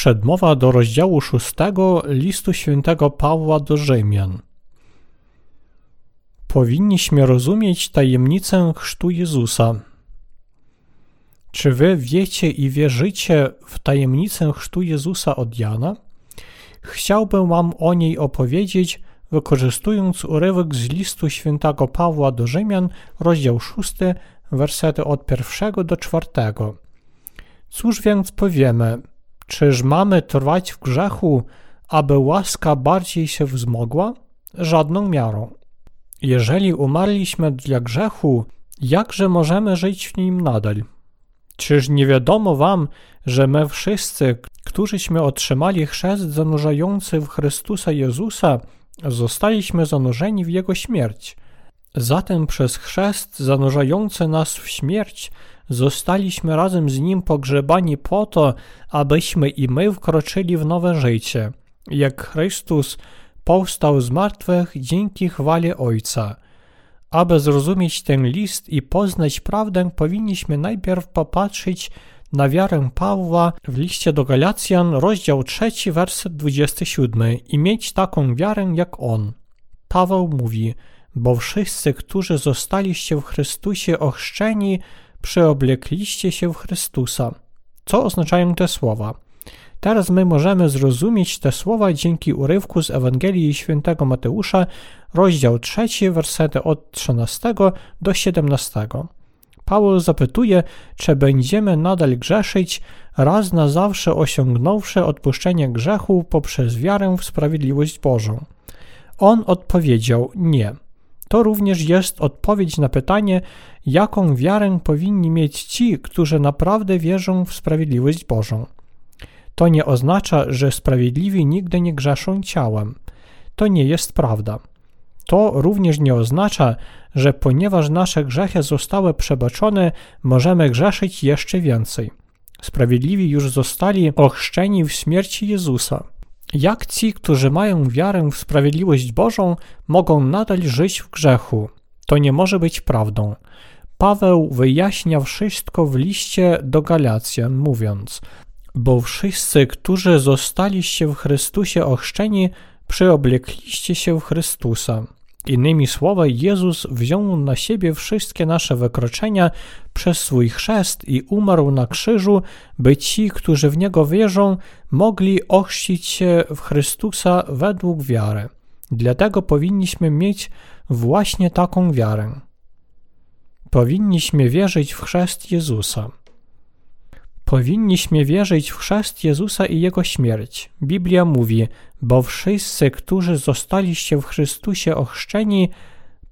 Przedmowa do rozdziału szóstego listu świętego Pawła do Rzymian. Powinniśmy rozumieć tajemnicę chrztu Jezusa. Czy wy wiecie i wierzycie w tajemnicę chrztu Jezusa od Jana? Chciałbym wam o niej opowiedzieć, wykorzystując urywek z listu świętego Pawła do Rzymian, rozdział szósty, wersety od pierwszego do czwartego. Cóż więc powiemy? Czyż mamy trwać w grzechu, aby łaska bardziej się wzmogła? Żadną miarą. Jeżeli umarliśmy dla grzechu, jakże możemy żyć w nim nadal? Czyż nie wiadomo wam, że my wszyscy, którzyśmy otrzymali chrzest zanurzający w Chrystusa Jezusa, zostaliśmy zanurzeni w Jego śmierć? Zatem przez chrzest zanurzający nas w śmierć zostaliśmy razem z Nim pogrzebani po to, abyśmy i my wkroczyli w nowe życie, jak Chrystus powstał z martwych dzięki chwale Ojca. Aby zrozumieć ten list i poznać prawdę, powinniśmy najpierw popatrzeć na wiarę Pawła w liście do Galacjan, rozdział 3, werset 27 i mieć taką wiarę jak on. Paweł mówi, bo wszyscy, którzy zostaliście w Chrystusie ochrzczeni, przeoblekliście się w Chrystusa. Co oznaczają te słowa? Teraz my możemy zrozumieć te słowa dzięki urywku z Ewangelii Świętego Mateusza, rozdział 3, wersety od 13 do 17. Paweł zapytuje, czy będziemy nadal grzeszyć, raz na zawsze osiągnąwszy odpuszczenie grzechu poprzez wiarę w sprawiedliwość Bożą. On odpowiedział nie. To również jest odpowiedź na pytanie, jaką wiarę powinni mieć ci, którzy naprawdę wierzą w sprawiedliwość Bożą. To nie oznacza, że sprawiedliwi nigdy nie grzeszą ciałem. To nie jest prawda. To również nie oznacza, że ponieważ nasze grzechy zostały przebaczone, możemy grzeszyć jeszcze więcej. Sprawiedliwi już zostali ochrzczeni w śmierci Jezusa. Jak ci, którzy mają wiarę w sprawiedliwość Bożą, mogą nadal żyć w grzechu? To nie może być prawdą. Paweł wyjaśnia wszystko w liście do Galacjan, mówiąc: Bo wszyscy, którzy zostaliście w Chrystusie ochrzczeni, przyoblekliście się w Chrystusa. Innymi słowy, Jezus wziął na siebie wszystkie nasze wykroczenia przez swój chrzest i umarł na krzyżu, by ci, którzy w Niego wierzą, mogli ochrzcić się w Chrystusa według wiary. Dlatego powinniśmy mieć właśnie taką wiarę. Powinniśmy wierzyć w chrzest Jezusa. Powinniśmy wierzyć w chrzest Jezusa i Jego śmierć. Biblia mówi, bo wszyscy, którzy zostaliście w Chrystusie ochrzczeni,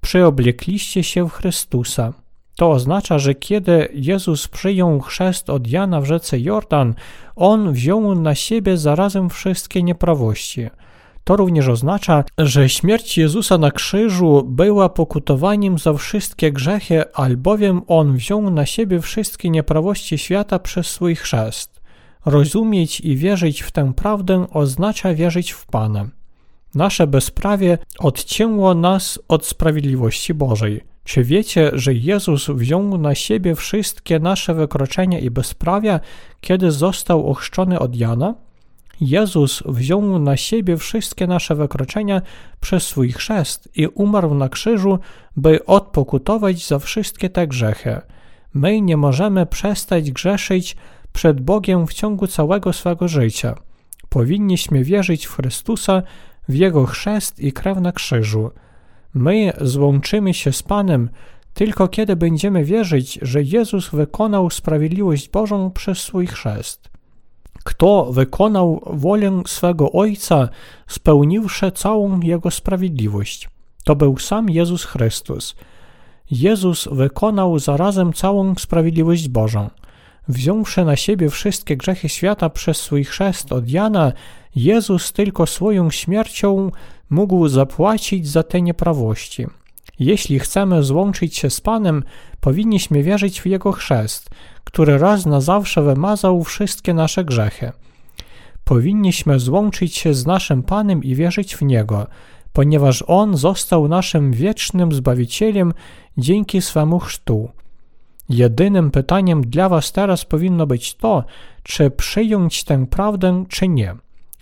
przyoblekliście się w Chrystusa. To oznacza, że kiedy Jezus przyjął chrzest od Jana w rzece Jordan, On wziął na siebie zarazem wszystkie nieprawości – to również oznacza, że śmierć Jezusa na krzyżu była pokutowaniem za wszystkie grzechy, albowiem On wziął na siebie wszystkie nieprawości świata przez swój chrzest. Rozumieć i wierzyć w tę prawdę oznacza wierzyć w Pana. Nasze bezprawie odcięło nas od sprawiedliwości Bożej. Czy wiecie, że Jezus wziął na siebie wszystkie nasze wykroczenia i bezprawia, kiedy został ochrzczony od Jana? Jezus wziął na siebie wszystkie nasze wykroczenia przez swój chrzest i umarł na krzyżu, by odpokutować za wszystkie te grzechy. My nie możemy przestać grzeszyć przed Bogiem w ciągu całego swego życia. Powinniśmy wierzyć w Chrystusa, w Jego chrzest i krew na krzyżu. My złączymy się z Panem tylko kiedy będziemy wierzyć, że Jezus wykonał sprawiedliwość Bożą przez swój chrzest kto wykonał wolę swego Ojca, spełniwszy całą Jego sprawiedliwość. To był sam Jezus Chrystus. Jezus wykonał zarazem całą sprawiedliwość Bożą. Wziąwszy na siebie wszystkie grzechy świata przez swój chrzest od Jana, Jezus tylko swoją śmiercią mógł zapłacić za te nieprawości. Jeśli chcemy złączyć się z Panem, powinniśmy wierzyć w Jego chrzest, który raz na zawsze wymazał wszystkie nasze grzechy. Powinniśmy złączyć się z naszym Panem i wierzyć w Niego, ponieważ On został naszym wiecznym Zbawicielem dzięki swemu chrztu. Jedynym pytaniem dla Was teraz powinno być to, czy przyjąć tę prawdę, czy nie.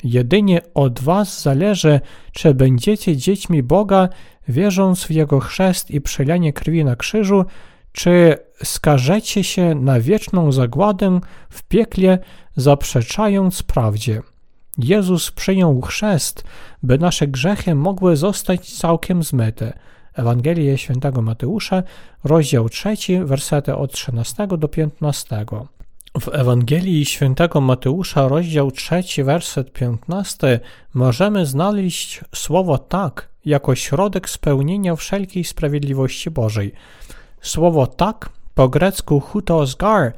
Jedynie od Was zależy, czy będziecie dziećmi Boga, wierząc w Jego chrzest i przelanie krwi na krzyżu, czy skażecie się na wieczną zagładę w piekle, zaprzeczając prawdzie. Jezus przyjął chrzest, by nasze grzechy mogły zostać całkiem zmyte. Ewangelię Świętego Mateusza, rozdział 3, wersety od 13 do 15. W Ewangelii Świętego Mateusza, rozdział 3, werset 15, możemy znaleźć słowo tak jako środek spełnienia wszelkiej sprawiedliwości Bożej. Słowo tak po grecku hutosgar,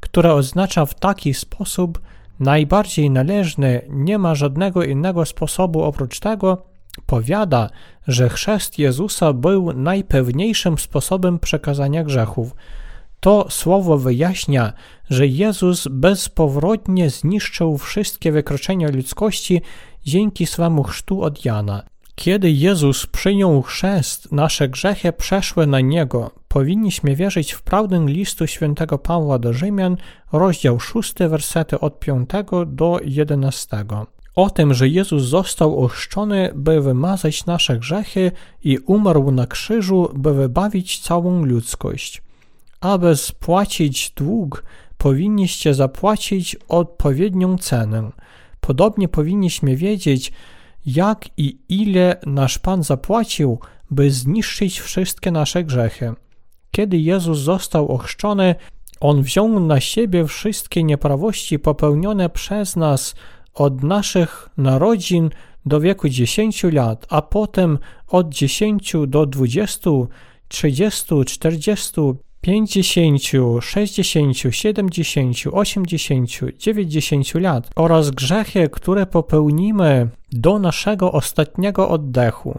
które oznacza w taki sposób najbardziej należny, nie ma żadnego innego sposobu oprócz tego, powiada, że chrzest Jezusa był najpewniejszym sposobem przekazania grzechów. To słowo wyjaśnia, że Jezus bezpowrotnie zniszczył wszystkie wykroczenia ludzkości dzięki swemu chrztu od Jana. Kiedy Jezus przyjął chrzest, nasze grzechy przeszły na Niego. Powinniśmy wierzyć w prawdę listu świętego Pawła do Rzymian, rozdział 6, wersety od 5 do 11. O tym, że Jezus został ochrzczony, by wymazać nasze grzechy i umarł na krzyżu, by wybawić całą ludzkość. Aby spłacić dług, powinniście zapłacić odpowiednią cenę. Podobnie powinniśmy wiedzieć, jak i ile nasz Pan zapłacił, by zniszczyć wszystkie nasze grzechy. Kiedy Jezus został ochrzczony, On wziął na siebie wszystkie nieprawości popełnione przez nas od naszych narodzin do wieku 10 lat, a potem od 10 do 20, 30, 40, 50, 60, 70, 80, 90 lat oraz grzechy, które popełnimy do naszego ostatniego oddechu.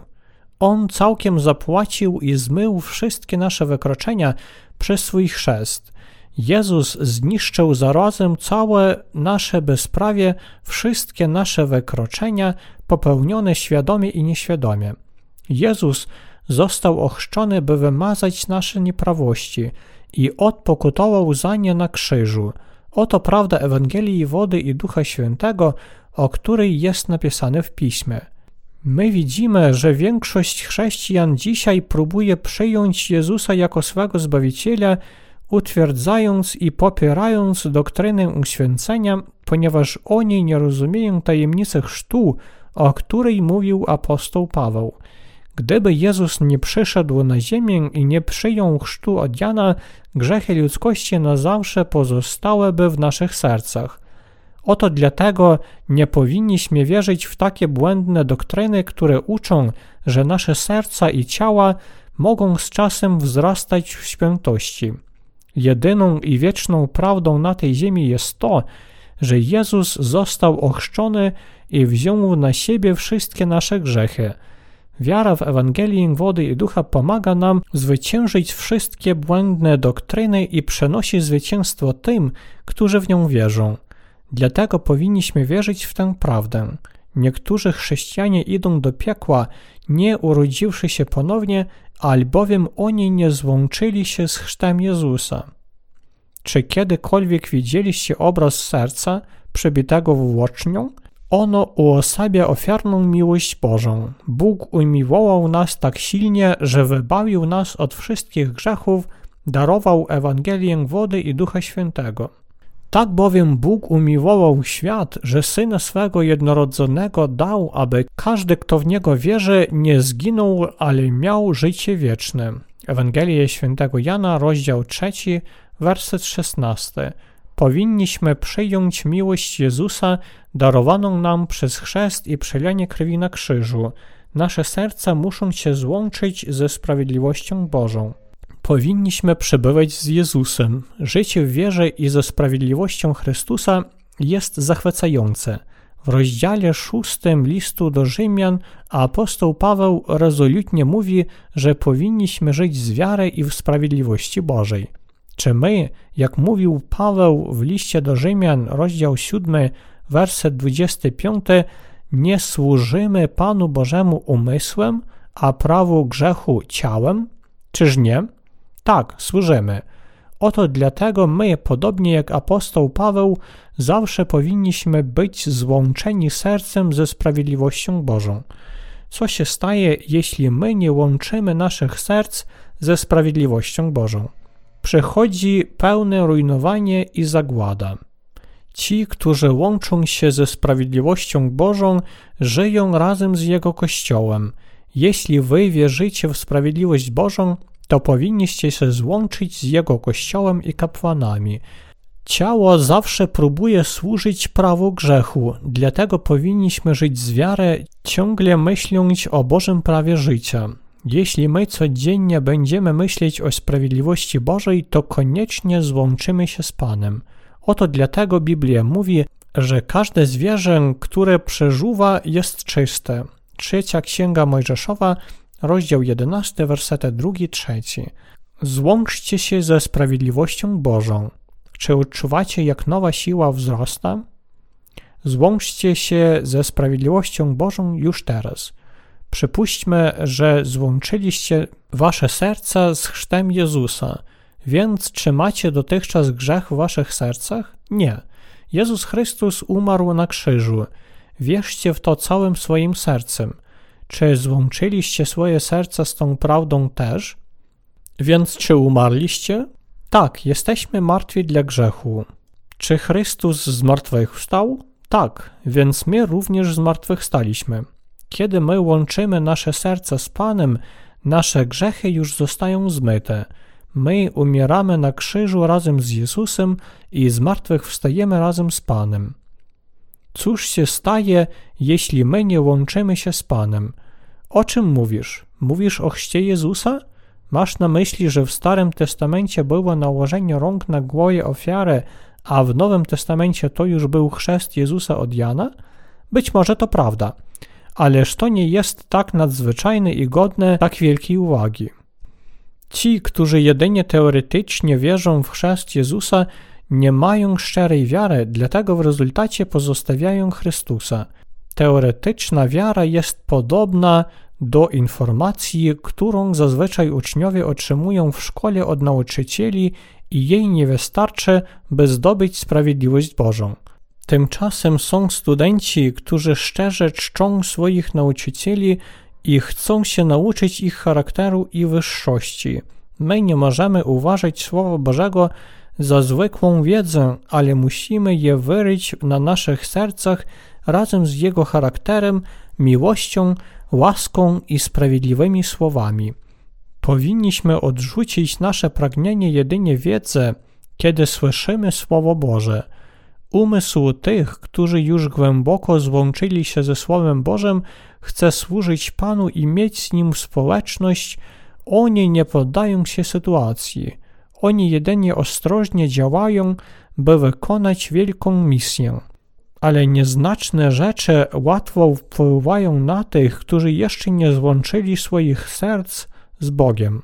On całkiem zapłacił i zmył wszystkie nasze wykroczenia przez swój chrzest. Jezus zniszczył zarazem całe nasze bezprawie, wszystkie nasze wykroczenia popełnione świadomie i nieświadomie. Jezus został ochrzczony, by wymazać nasze nieprawości i odpokutował za nie na krzyżu. Oto prawda Ewangelii wody i Ducha Świętego, o której jest napisane w Piśmie. My widzimy, że większość chrześcijan dzisiaj próbuje przyjąć Jezusa jako swego Zbawiciela, utwierdzając i popierając doktrynę uświęcenia, ponieważ oni nie rozumieją tajemnicy chrztu, o której mówił apostoł Paweł. Gdyby Jezus nie przyszedł na ziemię i nie przyjął chrztu od Jana, grzechy ludzkości na zawsze pozostałyby w naszych sercach. Oto dlatego nie powinniśmy wierzyć w takie błędne doktryny, które uczą, że nasze serca i ciała mogą z czasem wzrastać w świętości. Jedyną i wieczną prawdą na tej ziemi jest to, że Jezus został ochrzczony i wziął na siebie wszystkie nasze grzechy. Wiara w Ewangelię wody i ducha pomaga nam zwyciężyć wszystkie błędne doktryny i przenosi zwycięstwo tym, którzy w nią wierzą. Dlatego powinniśmy wierzyć w tę prawdę. Niektórzy chrześcijanie idą do piekła, nie urodziwszy się ponownie, albowiem oni nie złączyli się z chrztem Jezusa. Czy kiedykolwiek widzieliście obraz serca przebitego włócznią? Ono uosabia ofiarną miłość Bożą. Bóg umiłował nas tak silnie, że wybawił nas od wszystkich grzechów, darował Ewangelię wody i Ducha Świętego. Tak bowiem Bóg umiłował świat, że Syna swego jednorodzonego dał, aby każdy, kto w Niego wierzy, nie zginął, ale miał życie wieczne. Ewangelia Świętego Jana, rozdział 3, werset 16. Powinniśmy przyjąć miłość Jezusa darowaną nam przez chrzest i przelanie krwi na krzyżu. Nasze serca muszą się złączyć ze sprawiedliwością Bożą. Powinniśmy przebywać z Jezusem. Życie w wierze i ze sprawiedliwością Chrystusa jest zachwycające. W rozdziale szóstym listu do Rzymian apostoł Paweł rezolutnie mówi, że powinniśmy żyć z wiary i w sprawiedliwości Bożej. Czy my, jak mówił Paweł w liście do Rzymian, rozdział 7, werset 25, nie służymy Panu Bożemu umysłem, a prawu grzechu ciałem? Czyż nie? Tak, służymy. Oto dlatego my, podobnie jak apostoł Paweł, zawsze powinniśmy być złączeni sercem ze sprawiedliwością Bożą. Co się staje, jeśli my nie łączymy naszych serc ze sprawiedliwością Bożą? Przychodzi pełne rujnowanie i zagłada. Ci, którzy łączą się ze sprawiedliwością Bożą, żyją razem z Jego Kościołem. Jeśli wy wierzycie w sprawiedliwość Bożą, to powinniście się złączyć z Jego Kościołem i kapłanami. Ciało zawsze próbuje służyć prawu grzechu, dlatego powinniśmy żyć z wiary, ciągle myśląc o Bożym prawie życia. Jeśli my codziennie będziemy myśleć o sprawiedliwości Bożej, to koniecznie złączymy się z Panem. Oto dlatego Biblia mówi, że każde zwierzę, które przeżuwa, jest czyste. Trzecia Księga Mojżeszowa, rozdział 11, wersety 2-3. Złączcie się ze sprawiedliwością Bożą. Czy odczuwacie, jak nowa siła wzrasta? Złączcie się ze sprawiedliwością Bożą już teraz. Przypuśćmy, że złączyliście wasze serca z chrztem Jezusa, więc czy macie dotychczas grzech w waszych sercach? Nie. Jezus Chrystus umarł na krzyżu. Wierzcie w to całym swoim sercem. Czy złączyliście swoje serca z tą prawdą też? Więc czy umarliście? Tak, jesteśmy martwi dla grzechu. Czy Chrystus zmartwychwstał? Tak, więc my również zmartwychwstaliśmy. Kiedy my łączymy nasze serca z Panem, nasze grzechy już zostają zmyte. My umieramy na krzyżu razem z Jezusem i zmartwychwstajemy razem z Panem. Cóż się staje, jeśli my nie łączymy się z Panem? O czym mówisz? Mówisz o chrzcie Jezusa? Masz na myśli, że w Starym Testamencie było nałożenie rąk na głowę ofiary, a w Nowym Testamencie to już był chrzest Jezusa od Jana? Być może to prawda, ależ to nie jest tak nadzwyczajne i godne tak wielkiej uwagi. Ci, którzy jedynie teoretycznie wierzą w chrzest Jezusa, nie mają szczerej wiary, dlatego w rezultacie pozostawiają Chrystusa. Teoretyczna wiara jest podobna do informacji, którą zazwyczaj uczniowie otrzymują w szkole od nauczycieli i jej nie wystarczy, by zdobyć sprawiedliwość Bożą. Tymczasem są studenci, którzy szczerze czczą swoich nauczycieli i chcą się nauczyć ich charakteru i wyższości. My nie możemy uważać Słowa Bożego za zwykłą wiedzę, ale musimy je wyryć na naszych sercach razem z jego charakterem, miłością, łaską i sprawiedliwymi słowami. Powinniśmy odrzucić nasze pragnienie jedynie wiedzy, kiedy słyszymy Słowo Boże. Umysł tych, którzy już głęboko złączyli się ze Słowem Bożym, chce służyć Panu i mieć z Nim społeczność, oni nie poddają się sytuacji. Oni jedynie ostrożnie działają, by wykonać wielką misję. Ale nieznaczne rzeczy łatwo wpływają na tych, którzy jeszcze nie złączyli swoich serc z Bogiem.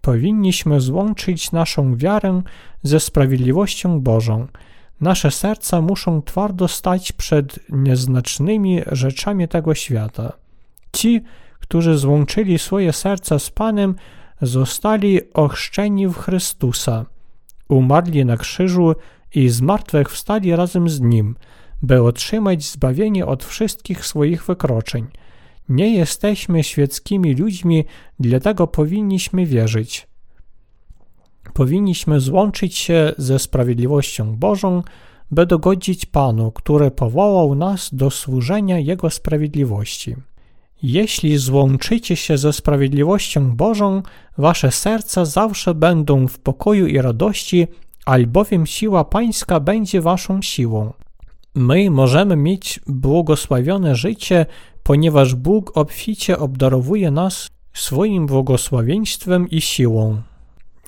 Powinniśmy złączyć naszą wiarę ze sprawiedliwością Bożą. Nasze serca muszą twardo stać przed nieznacznymi rzeczami tego świata. Ci, którzy złączyli swoje serca z Panem, zostali ochrzczeni w Chrystusa, umarli na krzyżu i zmartwychwstali razem z Nim, by otrzymać zbawienie od wszystkich swoich wykroczeń. Nie jesteśmy świeckimi ludźmi, dlatego powinniśmy wierzyć. Powinniśmy złączyć się ze sprawiedliwością Bożą, by dogodzić Panu, który powołał nas do służenia Jego sprawiedliwości. Jeśli złączycie się ze sprawiedliwością Bożą, wasze serca zawsze będą w pokoju i radości, albowiem siła Pańska będzie waszą siłą. My możemy mieć błogosławione życie, ponieważ Bóg obficie obdarowuje nas swoim błogosławieństwem i siłą.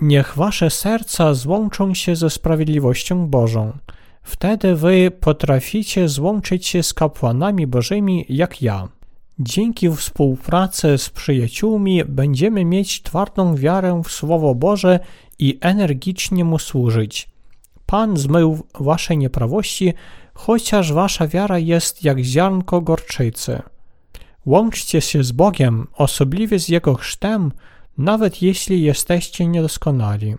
Niech wasze serca złączą się ze sprawiedliwością Bożą. Wtedy wy potraficie złączyć się z kapłanami Bożymi jak ja. Dzięki współpracy z przyjaciółmi będziemy mieć twardą wiarę w Słowo Boże i energicznie mu służyć. Pan zmył wasze nieprawości, chociaż wasza wiara jest jak ziarnko gorczycy. Łączcie się z Bogiem, osobliwie z Jego chrztem, nawet jeśli jesteście niedoskonali.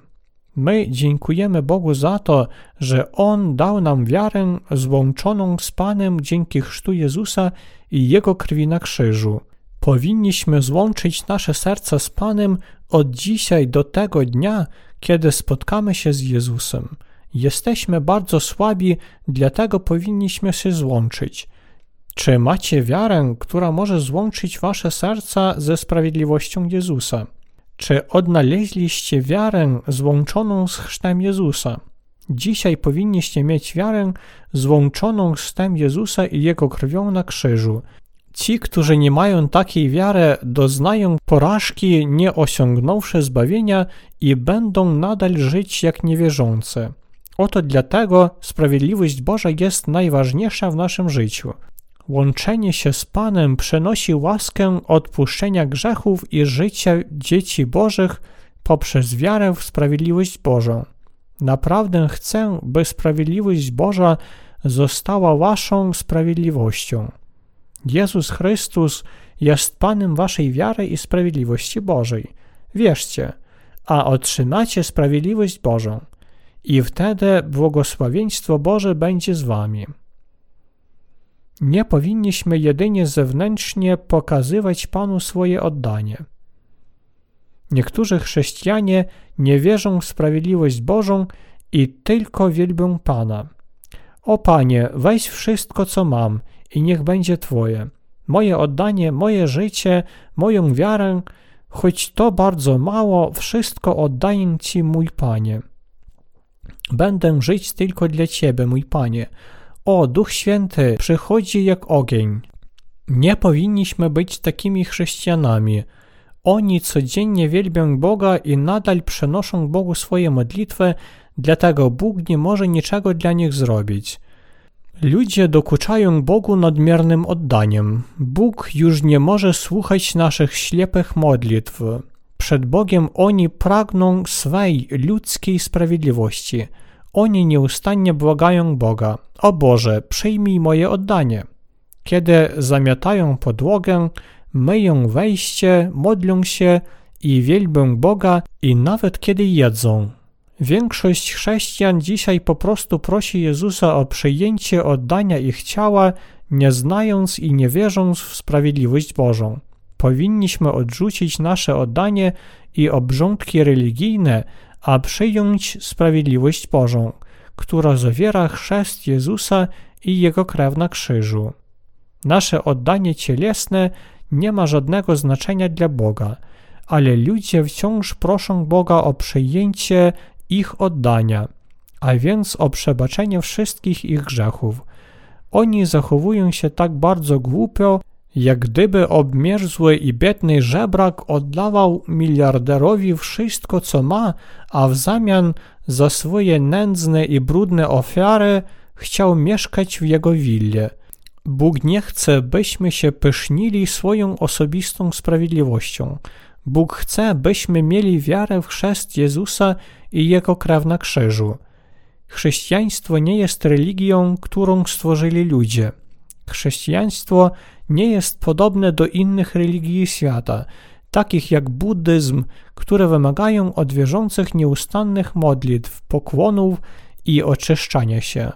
My dziękujemy Bogu za to, że On dał nam wiarę złączoną z Panem dzięki chrztu Jezusa i Jego krwi na krzyżu. Powinniśmy złączyć nasze serca z Panem od dzisiaj do tego dnia, kiedy spotkamy się z Jezusem. Jesteśmy bardzo słabi, dlatego powinniśmy się złączyć. Czy macie wiarę, która może złączyć wasze serca ze sprawiedliwością Jezusa? Czy odnaleźliście wiarę złączoną z chrztem Jezusa? Dzisiaj powinniście mieć wiarę złączoną z chrztem Jezusa i Jego krwią na krzyżu. Ci, którzy nie mają takiej wiary, doznają porażki, nie osiągnąwszy zbawienia i będą nadal żyć jak niewierzący. Oto dlatego sprawiedliwość Boża jest najważniejsza w naszym życiu. Łączenie się z Panem przynosi łaskę odpuszczenia grzechów i życia dzieci Bożych poprzez wiarę w sprawiedliwość Bożą. Naprawdę chcę, by sprawiedliwość Boża została waszą sprawiedliwością. Jezus Chrystus jest Panem waszej wiary i sprawiedliwości Bożej. Wierzcie, a otrzymacie sprawiedliwość Bożą i wtedy błogosławieństwo Boże będzie z wami. Nie powinniśmy jedynie zewnętrznie pokazywać Panu swoje oddanie. Niektórzy chrześcijanie nie wierzą w sprawiedliwość Bożą i tylko wielbią Pana. O Panie, weź wszystko, co mam i niech będzie Twoje. Moje oddanie, moje życie, moją wiarę, choć to bardzo mało, wszystko oddaję Ci, mój Panie. Będę żyć tylko dla Ciebie, mój Panie. O, Duch Święty przychodzi jak ogień. Nie powinniśmy być takimi chrześcijanami. Oni codziennie wielbią Boga i nadal przenoszą Bogu swoje modlitwy, dlatego Bóg nie może niczego dla nich zrobić. Ludzie dokuczają Bogu nadmiernym oddaniem. Bóg już nie może słuchać naszych ślepych modlitw. Przed Bogiem oni pragną swej ludzkiej sprawiedliwości. Oni nieustannie błagają Boga: O Boże, przyjmij moje oddanie. Kiedy zamiatają podłogę, myją wejście, modlą się i wielbią Boga, i nawet kiedy jedzą. Większość chrześcijan dzisiaj po prostu prosi Jezusa o przyjęcie oddania ich ciała, nie znając i nie wierząc w sprawiedliwość Bożą. Powinniśmy odrzucić nasze oddanie i obrządki religijne, a przyjąć sprawiedliwość Bożą, która zawiera chrzest Jezusa i Jego krew na krzyżu. Nasze oddanie cielesne nie ma żadnego znaczenia dla Boga, ale ludzie wciąż proszą Boga o przyjęcie ich oddania, a więc o przebaczenie wszystkich ich grzechów. Oni zachowują się tak bardzo głupio, jak gdyby obmierzły i biedny żebrak oddawał miliarderowi wszystko, co ma, a w zamian za swoje nędzne i brudne ofiary chciał mieszkać w jego willie. Bóg nie chce, byśmy się pysznili swoją osobistą sprawiedliwością. Bóg chce, byśmy mieli wiarę w chrzest Jezusa i Jego krew na krzyżu. Chrześcijaństwo nie jest religią, którą stworzyli ludzie. Chrześcijaństwo nie jest podobne do innych religii świata, takich jak buddyzm, które wymagają od wierzących nieustannych modlitw, pokłonów i oczyszczania się.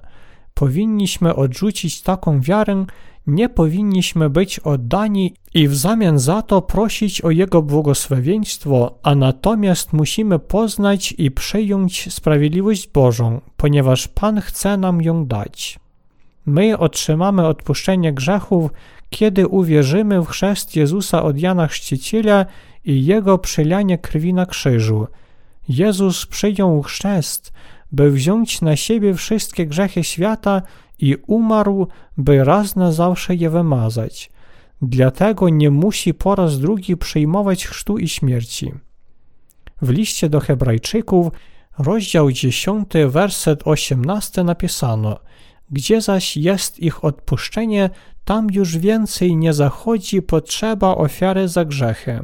Powinniśmy odrzucić taką wiarę nie powinniśmy być oddani i w zamian za to prosić o Jego błogosławieństwo, a natomiast musimy poznać i przyjąć sprawiedliwość Bożą, ponieważ Pan chce nam ją dać. My otrzymamy odpuszczenie grzechów, kiedy uwierzymy w chrzest Jezusa od Jana Chrzciciela i Jego przylanie krwi na krzyżu. Jezus przyjął chrzest, by wziąć na siebie wszystkie grzechy świata i umarł, by raz na zawsze je wymazać. Dlatego nie musi po raz drugi przyjmować chrztu i śmierci. W liście do Hebrajczyków, rozdział 10, werset 18 napisano: Gdzie zaś jest ich odpuszczenie, tam już więcej nie zachodzi potrzeba ofiary za grzechy.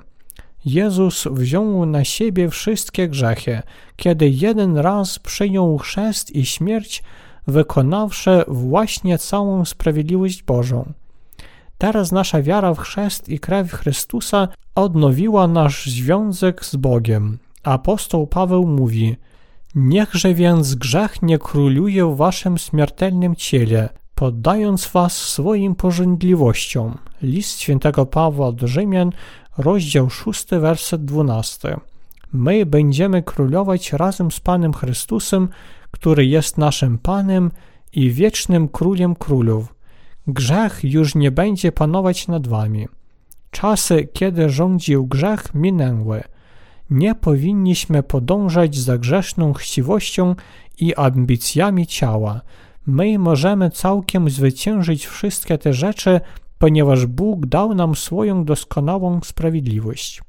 Jezus wziął na siebie wszystkie grzechy, kiedy jeden raz przyjął chrzest i śmierć, wykonawszy właśnie całą sprawiedliwość Bożą. Teraz nasza wiara w chrzest i krew Chrystusa odnowiła nasz związek z Bogiem. Apostoł Paweł mówi: Niechże więc grzech nie króluje w waszym śmiertelnym ciele, poddając was swoim pożądliwościom. List świętego Pawła do Rzymian, rozdział 6, werset 12. My będziemy królować razem z Panem Chrystusem, który jest naszym Panem i wiecznym Królem Królów. Grzech już nie będzie panować nad wami. Czasy, kiedy rządził grzech, minęły. Nie powinniśmy podążać za grzeszną chciwością i ambicjami ciała. My możemy całkiem zwyciężyć wszystkie te rzeczy, ponieważ Bóg dał nam swoją doskonałą sprawiedliwość.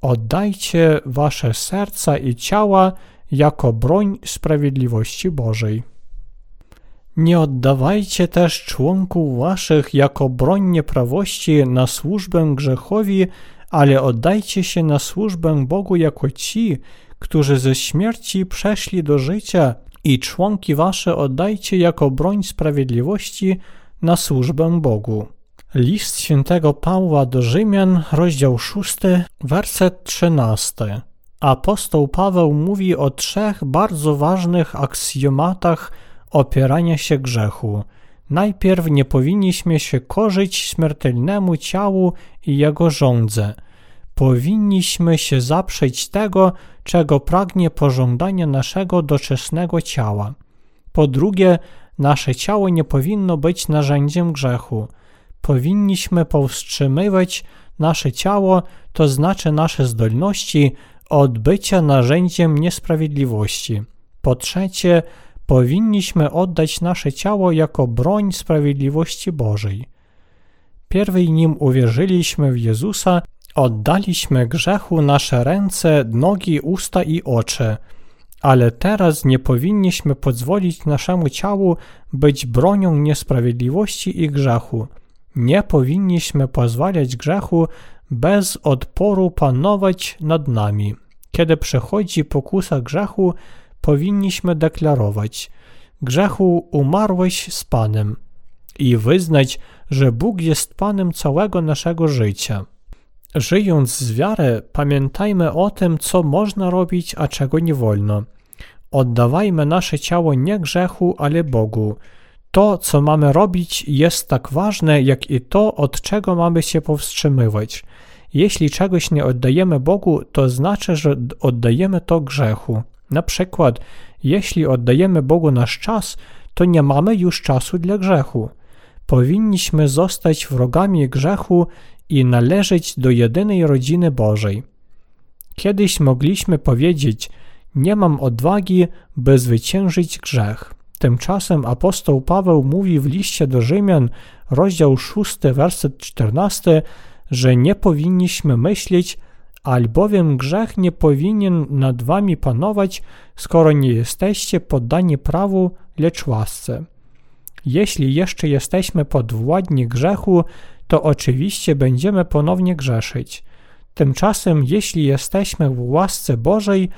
Oddajcie wasze serca i ciała jako broń sprawiedliwości Bożej. Nie oddawajcie też członków waszych jako broń nieprawości na służbę grzechowi, ale oddajcie się na służbę Bogu jako ci, którzy ze śmierci przeszli do życia i członki wasze oddajcie jako broń sprawiedliwości na służbę Bogu. List świętego Pawła do Rzymian, rozdział 6, werset 13. Apostoł Paweł mówi o trzech bardzo ważnych aksjomatach opierania się grzechu. Najpierw nie powinniśmy się korzyć śmiertelnemu ciału i jego żądze. Powinniśmy się zaprzeć tego, czego pragnie pożądanie naszego doczesnego ciała. Po drugie, nasze ciało nie powinno być narzędziem grzechu. Powinniśmy powstrzymywać nasze ciało, to znaczy nasze zdolności, od bycia narzędziem niesprawiedliwości. Po trzecie, powinniśmy oddać nasze ciało jako broń sprawiedliwości Bożej. Pierwej nim uwierzyliśmy w Jezusa, oddaliśmy grzechu nasze ręce, nogi, usta i oczy, ale teraz nie powinniśmy pozwolić naszemu ciału być bronią niesprawiedliwości i grzechu. Nie powinniśmy pozwalać grzechu bez odporu panować nad nami. Kiedy przychodzi pokusa grzechu, powinniśmy deklarować: Grzechu umarłeś z Panem i wyznać, że Bóg jest Panem całego naszego życia. Żyjąc z wiary, pamiętajmy o tym, co można robić, a czego nie wolno. Oddawajmy nasze ciało nie grzechu, ale Bogu. To, co mamy robić, jest tak ważne, jak i to, od czego mamy się powstrzymywać. Jeśli czegoś nie oddajemy Bogu, to znaczy, że oddajemy to grzechu. Na przykład, jeśli oddajemy Bogu nasz czas, to nie mamy już czasu dla grzechu. Powinniśmy zostać wrogami grzechu i należeć do jedynej rodziny Bożej. Kiedyś mogliśmy powiedzieć: Nie mam odwagi, by zwyciężyć grzech. Tymczasem apostoł Paweł mówi w liście do Rzymian, rozdział 6, werset 14, że nie powinniśmy myśleć, albowiem grzech nie powinien nad wami panować, skoro nie jesteście poddani prawu, lecz łasce. Jeśli jeszcze jesteśmy podwładni grzechu, to oczywiście będziemy ponownie grzeszyć. Tymczasem, jeśli jesteśmy w łasce Bożej,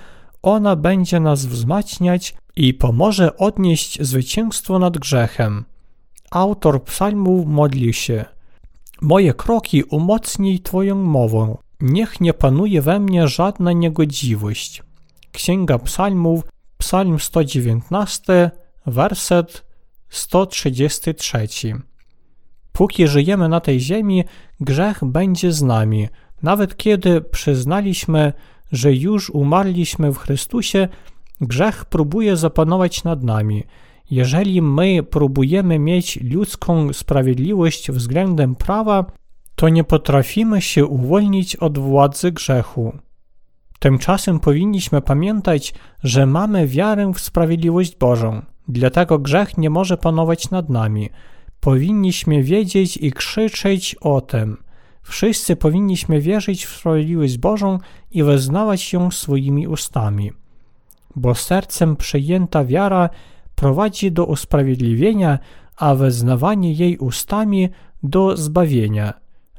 ona będzie nas wzmacniać i pomoże odnieść zwycięstwo nad grzechem. Autor psalmów modli się. Moje kroki umocnij Twoją mową. Niech nie panuje we mnie żadna niegodziwość. Księga Psalmów, Psalm 119, werset 133. Póki żyjemy na tej ziemi, grzech będzie z nami. Nawet kiedy przyznaliśmy, że już umarliśmy w Chrystusie, grzech próbuje zapanować nad nami. Jeżeli my próbujemy mieć ludzką sprawiedliwość względem prawa, to nie potrafimy się uwolnić od władzy grzechu. Tymczasem powinniśmy pamiętać, że mamy wiarę w sprawiedliwość Bożą, dlatego grzech nie może panować nad nami. Powinniśmy wiedzieć i krzyczeć o tym. Wszyscy powinniśmy wierzyć w sprawiedliwość Bożą i wyznawać ją swoimi ustami. Bo sercem przyjęta wiara prowadzi do usprawiedliwienia, a wyznawanie jej ustami do zbawienia.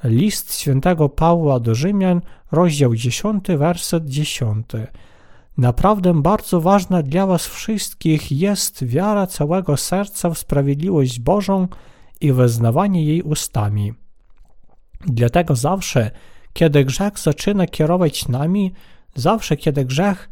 List świętego Pawła do Rzymian, rozdział 10, werset 10. Naprawdę bardzo ważna dla Was wszystkich jest wiara całego serca w sprawiedliwość Bożą i wyznawanie jej ustami. Dlatego zawsze, kiedy grzech zaczyna kierować nami, zawsze kiedy grzech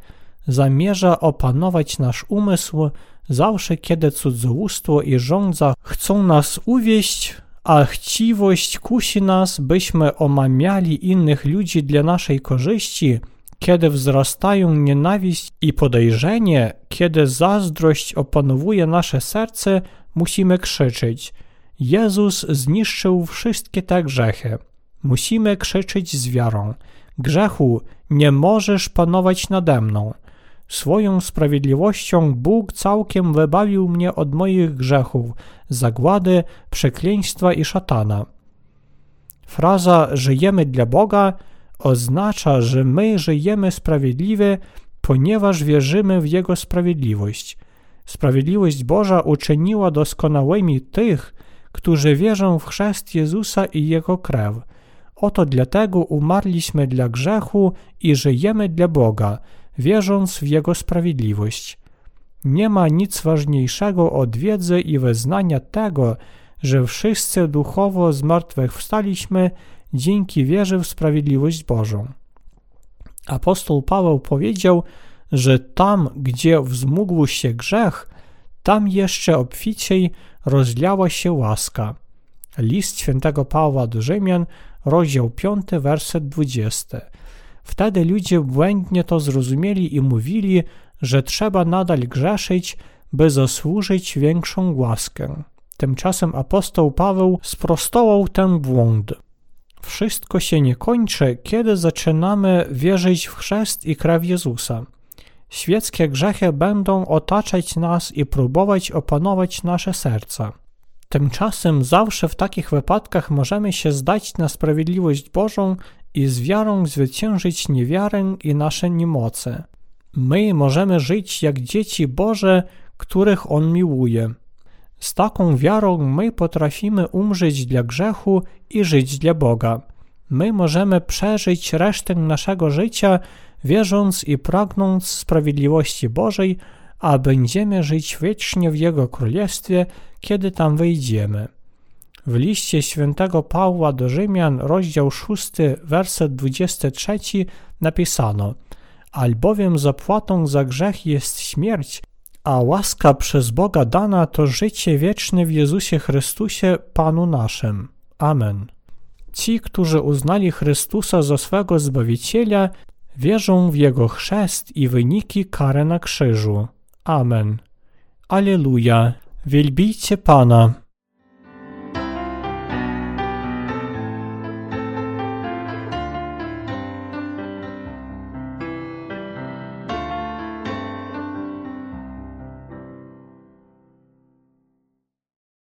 zamierza opanować nasz umysł zawsze, kiedy cudzołóstwo i żądza chcą nas uwieść, a chciwość kusi nas, byśmy omamiali innych ludzi dla naszej korzyści, kiedy wzrastają nienawiść i podejrzenie, kiedy zazdrość opanowuje nasze serce, musimy krzyczeć: Jezus zniszczył wszystkie te grzechy. Musimy krzyczeć z wiarą: Grzechu, nie możesz panować nade mną. Swoją sprawiedliwością Bóg całkiem wybawił mnie od moich grzechów, zagłady, przekleństwa i szatana. Fraza żyjemy dla Boga oznacza, że my żyjemy sprawiedliwie, ponieważ wierzymy w Jego sprawiedliwość. Sprawiedliwość Boża uczyniła doskonałymi tych, którzy wierzą w chrzest Jezusa i Jego krew. Oto dlatego umarliśmy dla grzechu i żyjemy dla Boga, wierząc w Jego sprawiedliwość. Nie ma nic ważniejszego od wiedzy i wyznania tego, że wszyscy duchowo zmartwychwstaliśmy dzięki wierze w sprawiedliwość Bożą. Apostoł Paweł powiedział, że tam, gdzie wzmógł się grzech, tam jeszcze obficiej rozliała się łaska. List świętego Pawła do Rzymian, rozdział 5, werset 20. Wtedy ludzie błędnie to zrozumieli i mówili, że trzeba nadal grzeszyć, by zasłużyć większą łaskę. Tymczasem apostoł Paweł sprostował ten błąd. Wszystko się nie kończy, kiedy zaczynamy wierzyć w chrzest i krew Jezusa. Świeckie grzechy będą otaczać nas i próbować opanować nasze serca. Tymczasem zawsze w takich wypadkach możemy się zdać na sprawiedliwość Bożą i z wiarą zwyciężyć niewiarę i nasze niemoce. My możemy żyć jak dzieci Boże, których On miłuje. Z taką wiarą my potrafimy umrzeć dla grzechu i żyć dla Boga. My możemy przeżyć resztę naszego życia, wierząc i pragnąc sprawiedliwości Bożej, a będziemy żyć wiecznie w Jego Królestwie, kiedy tam wyjdziemy. W liście świętego Pawła do Rzymian, rozdział 6, werset 23 napisano Albowiem zapłatą za grzech jest śmierć, a łaska przez Boga dana to życie wieczne w Jezusie Chrystusie, Panu naszym. Amen. Ci, którzy uznali Chrystusa za swego Zbawiciela, wierzą w Jego chrzest i wyniki kary na krzyżu. Amen. Aleluja. Wielbijcie Pana.